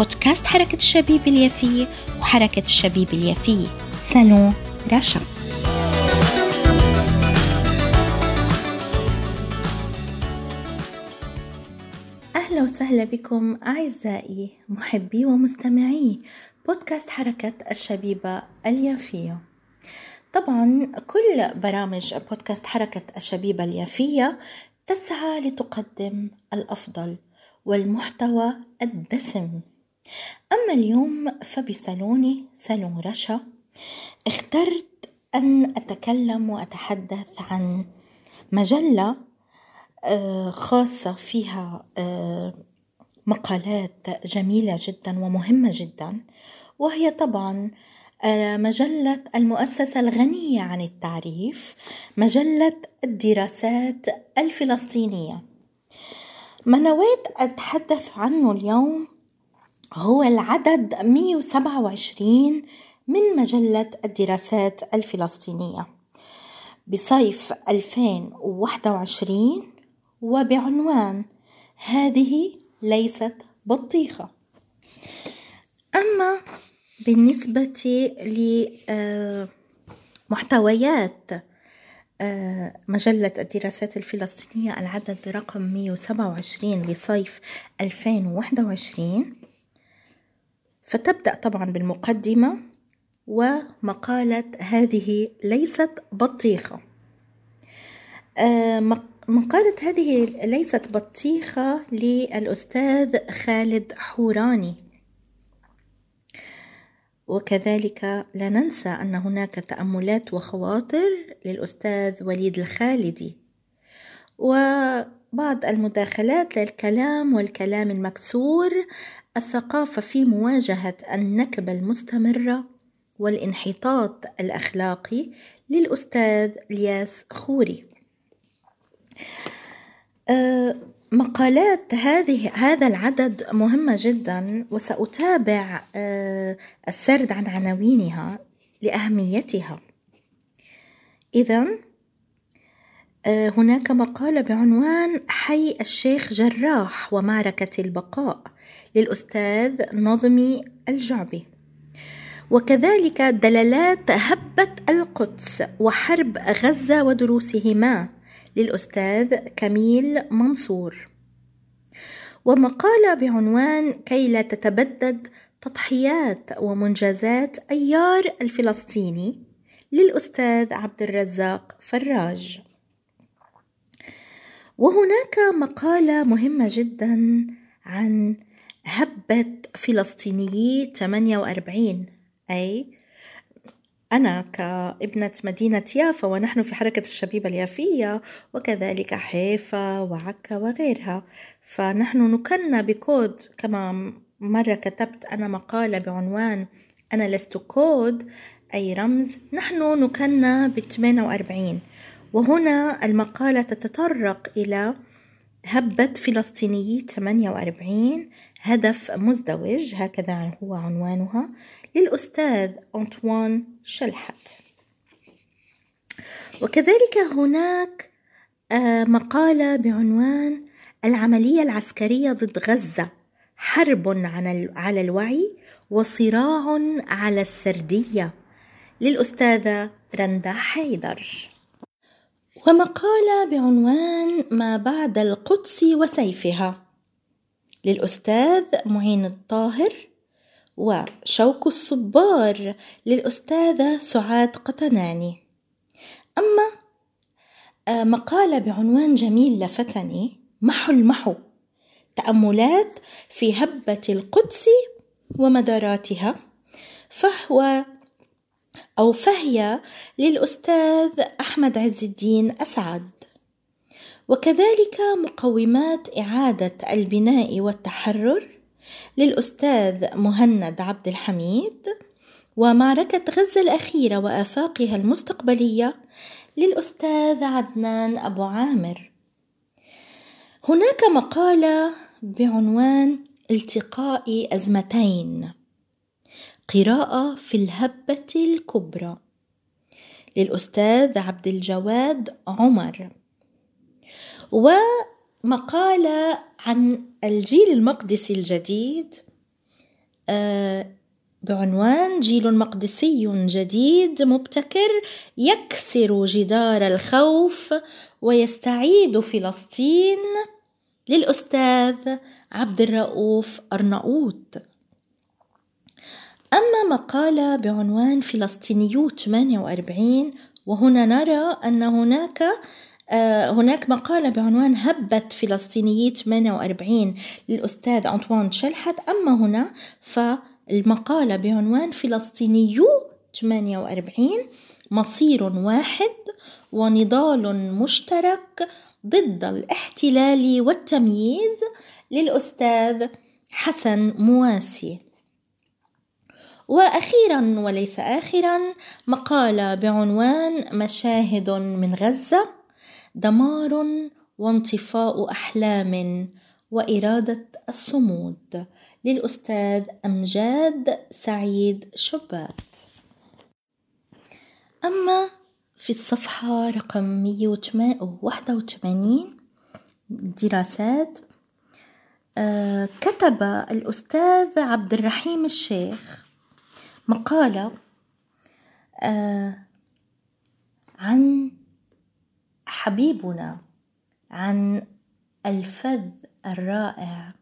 بودكاست حركة الشبيب اليافية وحركة الشبيب اليافية سالون رشا أهلا وسهلا بكم أعزائي محبي ومستمعي بودكاست حركة الشبيبة اليافية طبعا كل برامج بودكاست حركة الشبيبة اليافية تسعى لتقدم الأفضل والمحتوى الدسم. أما اليوم فبصالوني صالون رشا. اخترت أن أتكلم وأتحدث عن مجلة آه، خاصة فيها آه، مقالات جميلة جدا ومهمة جدا وهي طبعا آه، مجلة المؤسسة الغنية عن التعريف مجلة الدراسات الفلسطينية. ما نويت أتحدث عنه اليوم هو العدد 127 من مجلة الدراسات الفلسطينية. بصيف 2021 وبعنوان هذه ليست بطيخة. أما بالنسبة لمحتويات آه، مجلة الدراسات الفلسطينية العدد رقم 127 لصيف 2021 فتبدأ طبعا بالمقدمة ومقالة هذه ليست بطيخة. آه، مقالة هذه ليست بطيخة للأستاذ خالد حوراني. وكذلك لا ننسى أن هناك تأملات وخواطر للأستاذ وليد الخالدي. وبعض المداخلات للكلام والكلام المكسور الثقافة في مواجهة النكبة المستمرة والانحطاط الأخلاقي للأستاذ الياس خوري. أه مقالات هذه هذا العدد مهمة جدا وسأتابع أه السرد عن عناوينها لأهميتها. إذا هناك مقالة بعنوان حي الشيخ جراح ومعركة البقاء للأستاذ نظمي الجعبي. وكذلك دلالات هبة القدس وحرب غزة ودروسهما للأستاذ كميل منصور. ومقالة بعنوان كي لا تتبدد تضحيات ومنجزات أيار الفلسطيني للأستاذ عبد الرزاق فراج. وهناك مقالة مهمة جدا عن هبة فلسطينيي 48 أي أنا كابنة مدينة يافا ونحن في حركة الشبيبة اليافية وكذلك حيفا وعكا وغيرها. فنحن نكنى بكود كما مرة كتبت أنا مقالة بعنوان أنا لست كود أي رمز نحن نكنى ب 48 وهنا المقالة تتطرق إلى هبة فلسطينيي 48 هدف مزدوج هكذا هو عنوانها للأستاذ أنطوان شلحت. وكذلك هناك آه، مقالة بعنوان العملية العسكرية ضد غزة حرب على الوعي وصراع على السردية للأستاذة رندا حيدر. ومقالة بعنوان ما بعد القدس وسيفها للأستاذ معين الطاهر وشوق الصبار للأستاذة سعاد قطناني. أما آه، مقالة بعنوان جميل لفتني محو المحو تأملات في هبة القدس ومداراتها فهو أو فهي للأستاذ أحمد عز الدين أسعد. وكذلك مقومات إعادة البناء والتحرر للأستاذ مهند عبد الحميد ومعركة غزة الأخيرة وآفاقها المستقبلية للأستاذ عدنان أبو عامر. هناك مقالة بعنوان التقاء أزمتين. قراءة في الهبة الكبرى. للأستاذ عبد الجواد عمر. ومقالة عن الجيل المقدسي الجديد آه، بعنوان جيل مقدسي جديد مبتكر يكسر جدار الخوف ويستعيد فلسطين. للأستاذ عبد الرؤوف أرناؤوط أما مقالة بعنوان فلسطينيو 48 وهنا نرى أن هناك آه، هناك مقالة بعنوان هبة فلسطينيي 48 للأستاذ أنطوان شلحت. أما هنا فالمقالة بعنوان فلسطينيو 48 مصير واحد ونضال مشترك ضد الاحتلال والتمييز للأستاذ حسن مواسي. وأخيرا وليس اخرا مقاله بعنوان مشاهد من غزة دمار وانطفاء أحلام وإرادة الصمود. للأستاذ أمجاد سعيد شبات أما في الصفحة رقم 181 دراسات آه، كتب الأستاذ عبد الرحيم الشيخ مقالة آه عن حبيبنا عن الفذ الرائع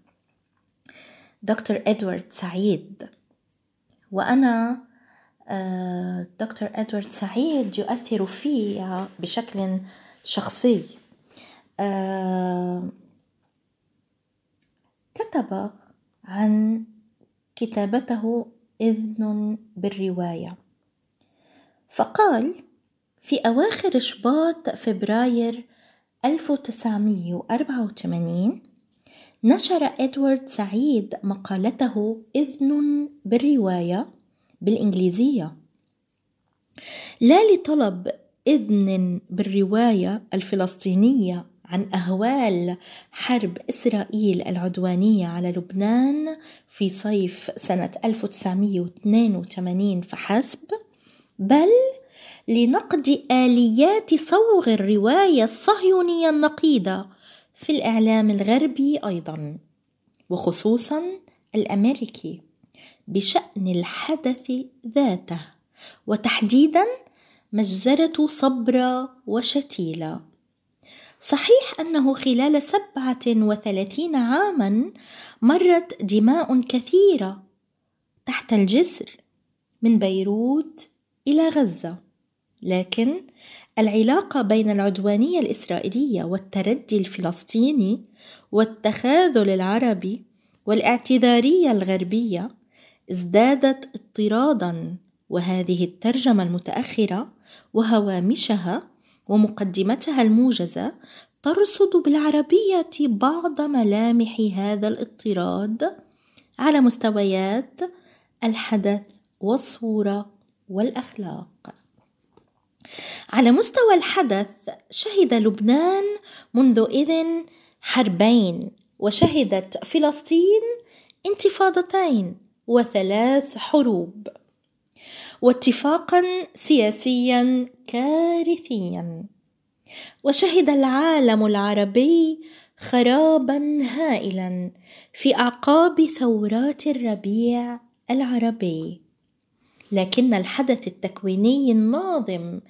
دكتور إدوارد سعيد. وأنا آه دكتور إدوارد سعيد يؤثر في بشكل شخصي. آه كتب عن كتابته إذن بالرواية. فقال في أواخر شباط فبراير 1984 نشر إدوارد سعيد مقالته إذن بالرواية بالإنجليزية. لا لطلب إذن بالرواية الفلسطينية عن أهوال حرب إسرائيل العدوانية على لبنان في صيف سنة 1982 فحسب. بل لنقد آليات صوغ الرواية الصهيونية النقيضة في الإعلام الغربي أيضا وخصوصا الأمريكي بشأن الحدث ذاته وتحديدا مجزرة صبرا وشتيلة. صحيح أنه خلال سبعة وثلاثين عاما مرت دماء كثيرة تحت الجسر من بيروت إلى غزة. لكن العلاقة بين العدوانية الإسرائيلية والتردي الفلسطيني والتخاذل العربي والاعتذارية الغربية ازدادت اضطرادا وهذه الترجمة المتأخرة وهوامشها ومقدمتها الموجزة ترصد بالعربية بعض ملامح هذا الاضطراد على مستويات الحدث والصورة والأخلاق. على مستوى الحدث شهد لبنان منذ إذ حربين وشهدت فلسطين انتفاضتين وثلاث حروب واتفاقا سياسيا كارثيا. وشهد العالم العربي خرابا هائلا في أعقاب ثورات الربيع العربي. لكن الحدث التكويني الناظم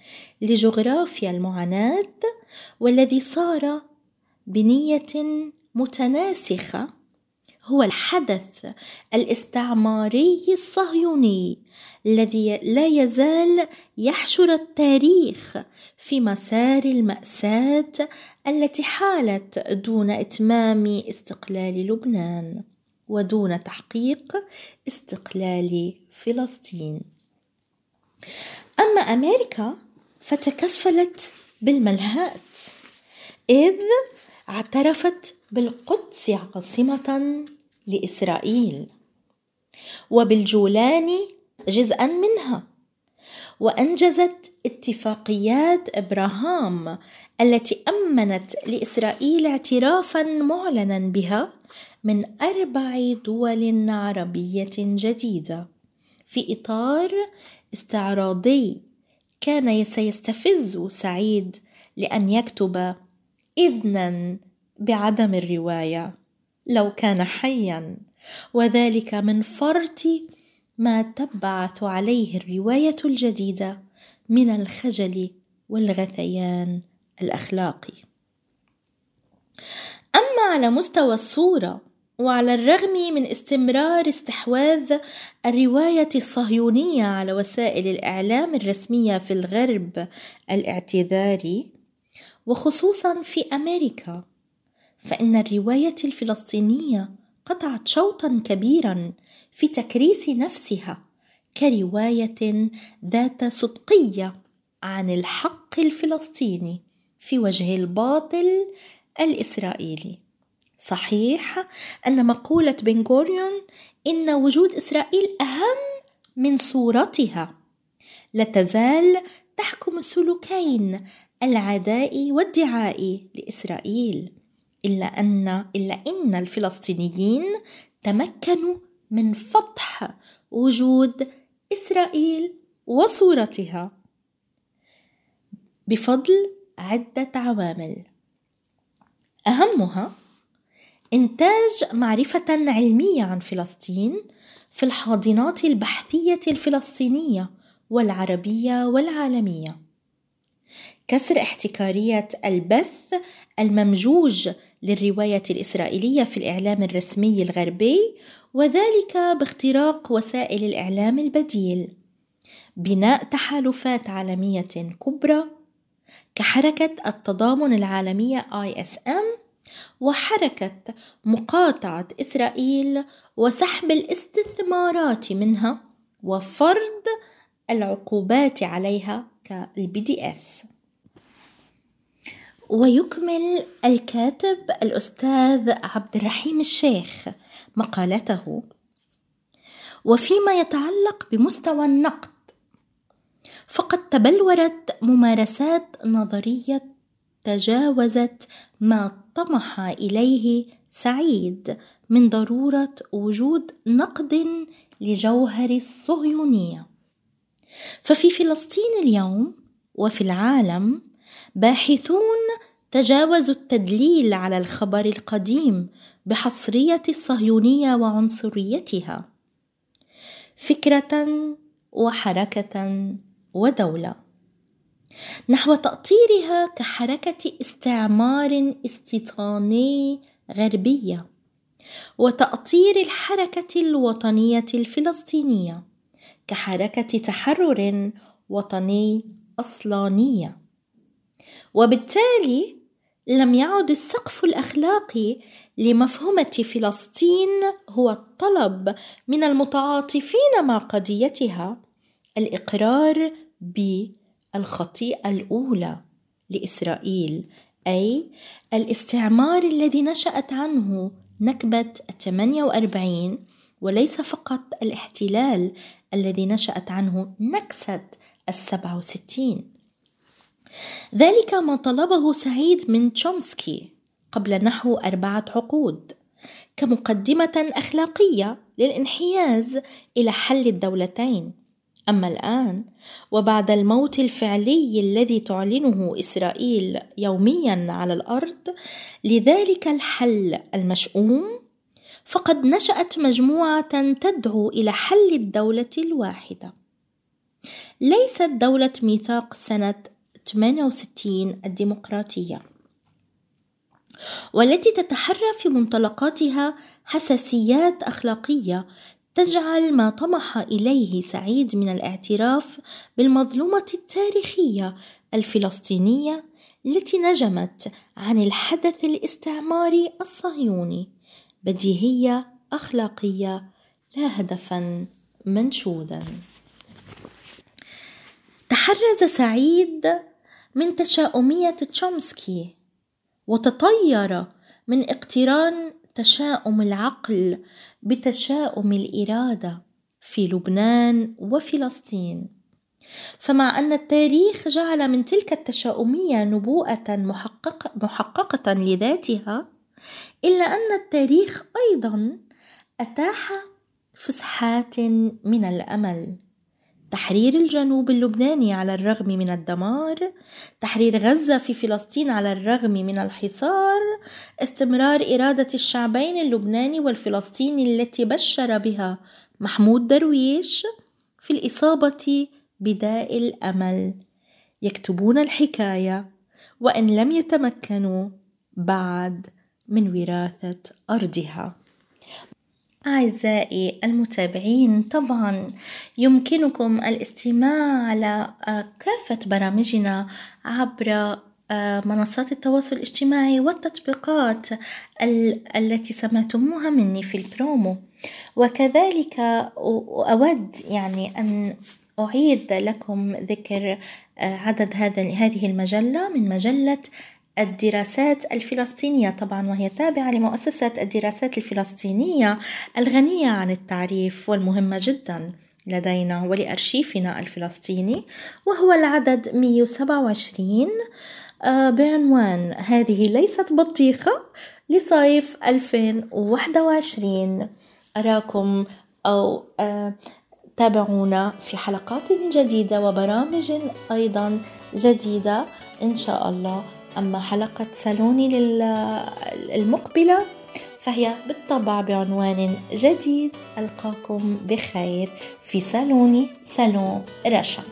لجغرافيا المعاناة والذي صار بنية متناسخة هو الحدث الاستعماري الصهيوني الذي لا يزال يحشر التاريخ في مسار المأساة التي حالت دون إتمام استقلال لبنان ودون تحقيق استقلال فلسطين. أما أمريكا فتكفلت بالملهات إذ اعترفت بالقدس عاصمة لإسرائيل. وبالجولان جزءا منها. وأنجزت اتفاقيات إبراهام التي أمنت لإسرائيل اعترافا معلنا بها من أربع دول عربية جديدة. في إطار استعراضي كان سيستفز سعيد لأن يكتب اذنا بعدم الرواية. لو كان حيا. وذلك من فرط ما تبعث عليه الرواية الجديدة من الخجل والغثيان الأخلاقي. أما على مستوى الصورة وعلى الرغم من استمرار استحواذ الرواية الصهيونية على وسائل الإعلام الرسمية في الغرب الاعتذاري وخصوصا في أمريكا فإن الرواية الفلسطينية قطعت شوطا كبيرا في تكريس نفسها كرواية ذات صدقية عن الحق الفلسطيني في وجه الباطل الإسرائيلي. صحيح أن مقولة بن غوريون إن وجود إسرائيل أهم من صورتها لا تزال تحكم السلوكين العداء والدعاء لإسرائيل. إلا ان إلا إن الفلسطينيين تمكنوا من فضح وجود إسرائيل وصورتها. بفضل عدة عوامل. أهمها إنتاج معرفة علمية عن فلسطين في الحاضنات البحثية الفلسطينية والعربية والعالمية. كسر احتكارية البث الممجوج للرواية الإسرائيلية في الإعلام الرسمي الغربي وذلك باختراق وسائل الإعلام البديل. بناء تحالفات عالمية كبرى كحركة التضامن العالمية ISM وحركة مقاطعة إسرائيل وسحب الاستثمارات منها وفرض العقوبات عليها كال BDS. ويكمل الكاتب الأستاذ عبد الرحيم الشيخ مقالته. وفيما يتعلق بمستوى النقد فقد تبلورت ممارسات نظرية تجاوزت ما طمح إليه سعيد من ضرورة وجود نقد لجوهر الصهيونية. ففي فلسطين اليوم وفي العالم باحثون تجاوزوا التدليل على الخبر القديم بحصرية الصهيونية وعنصريتها. فكرة وحركة ودولة. نحو تأطيرها كحركة استعمار استيطاني غربية وتأطير الحركة الوطنية الفلسطينية كحركة تحرر وطني أصلانية. وبالتالي لم يعد السقف الأخلاقي لمفهومة فلسطين هو الطلب من المتعاطفين مع قضيتها الإقرار ب الخطيئة الأولى لإسرائيل أي الاستعمار الذي نشأت عنه نكبة 48 وليس فقط الاحتلال الذي نشأت عنه نكسة السبعة وستين. ذلك ما طلبه سعيد من تشومسكي قبل نحو أربعة عقود كمقدمة أخلاقية للانحياز إلى حل الدولتين. أما الآن وبعد الموت الفعلي الذي تعلنه إسرائيل يوميا على الأرض لذلك الحل المشؤوم فقد نشأت مجموعة تدعو إلى حل الدولة الواحدة. ليست دولة ميثاق سنة 68 الديمقراطية والتي تتحرى في منطلقاتها حساسيات أخلاقية تجعل ما طمح إليه سعيد من الاعتراف بالمظلومة التاريخية الفلسطينية التي نجمت عن الحدث الاستعماري الصهيوني بديهية أخلاقية لا هدفا منشودا. تحرز سعيد من تشاؤمية تشومسكي وتطير من اقتران تشاؤم العقل بتشاؤم الإرادة في لبنان وفلسطين. فمع أن التاريخ جعل من تلك التشاؤمية نبوءة محققه, محققة لذاتها إلا أن التاريخ أيضا أتاح فسحات من الأمل. تحرير الجنوب اللبناني على الرغم من الدمار تحرير غزة في فلسطين على الرغم من الحصار استمرار إرادة الشعبين اللبناني والفلسطيني التي بشر بها محمود درويش في الإصابة بداء الأمل. يكتبون الحكاية وإن لم يتمكنوا بعد من وراثة أرضها. أعزائي المتابعين طبعا يمكنكم الاستماع على آه، كافة برامجنا عبر آه، منصات التواصل الاجتماعي والتطبيقات التي سمعتموها مني في البرومو. وكذلك أود يعني أن أعيد لكم ذكر آه، عدد هذا هذه المجلة من مجلة الدراسات الفلسطينية طبعا وهي تابعة لمؤسسة الدراسات الفلسطينية الغنية عن التعريف والمهمة جدا لدينا ولأرشيفنا الفلسطيني وهو العدد 127 آه، بعنوان هذه ليست بطيخة لصيف 2021 أراكم أو آه، تابعونا في حلقات جديدة وبرامج أيضا جديدة إن شاء الله. أما حلقة سالوني المقبلة فهي بالطبع بعنوان جديد ألقاكم بخير في سالوني سالون رشا.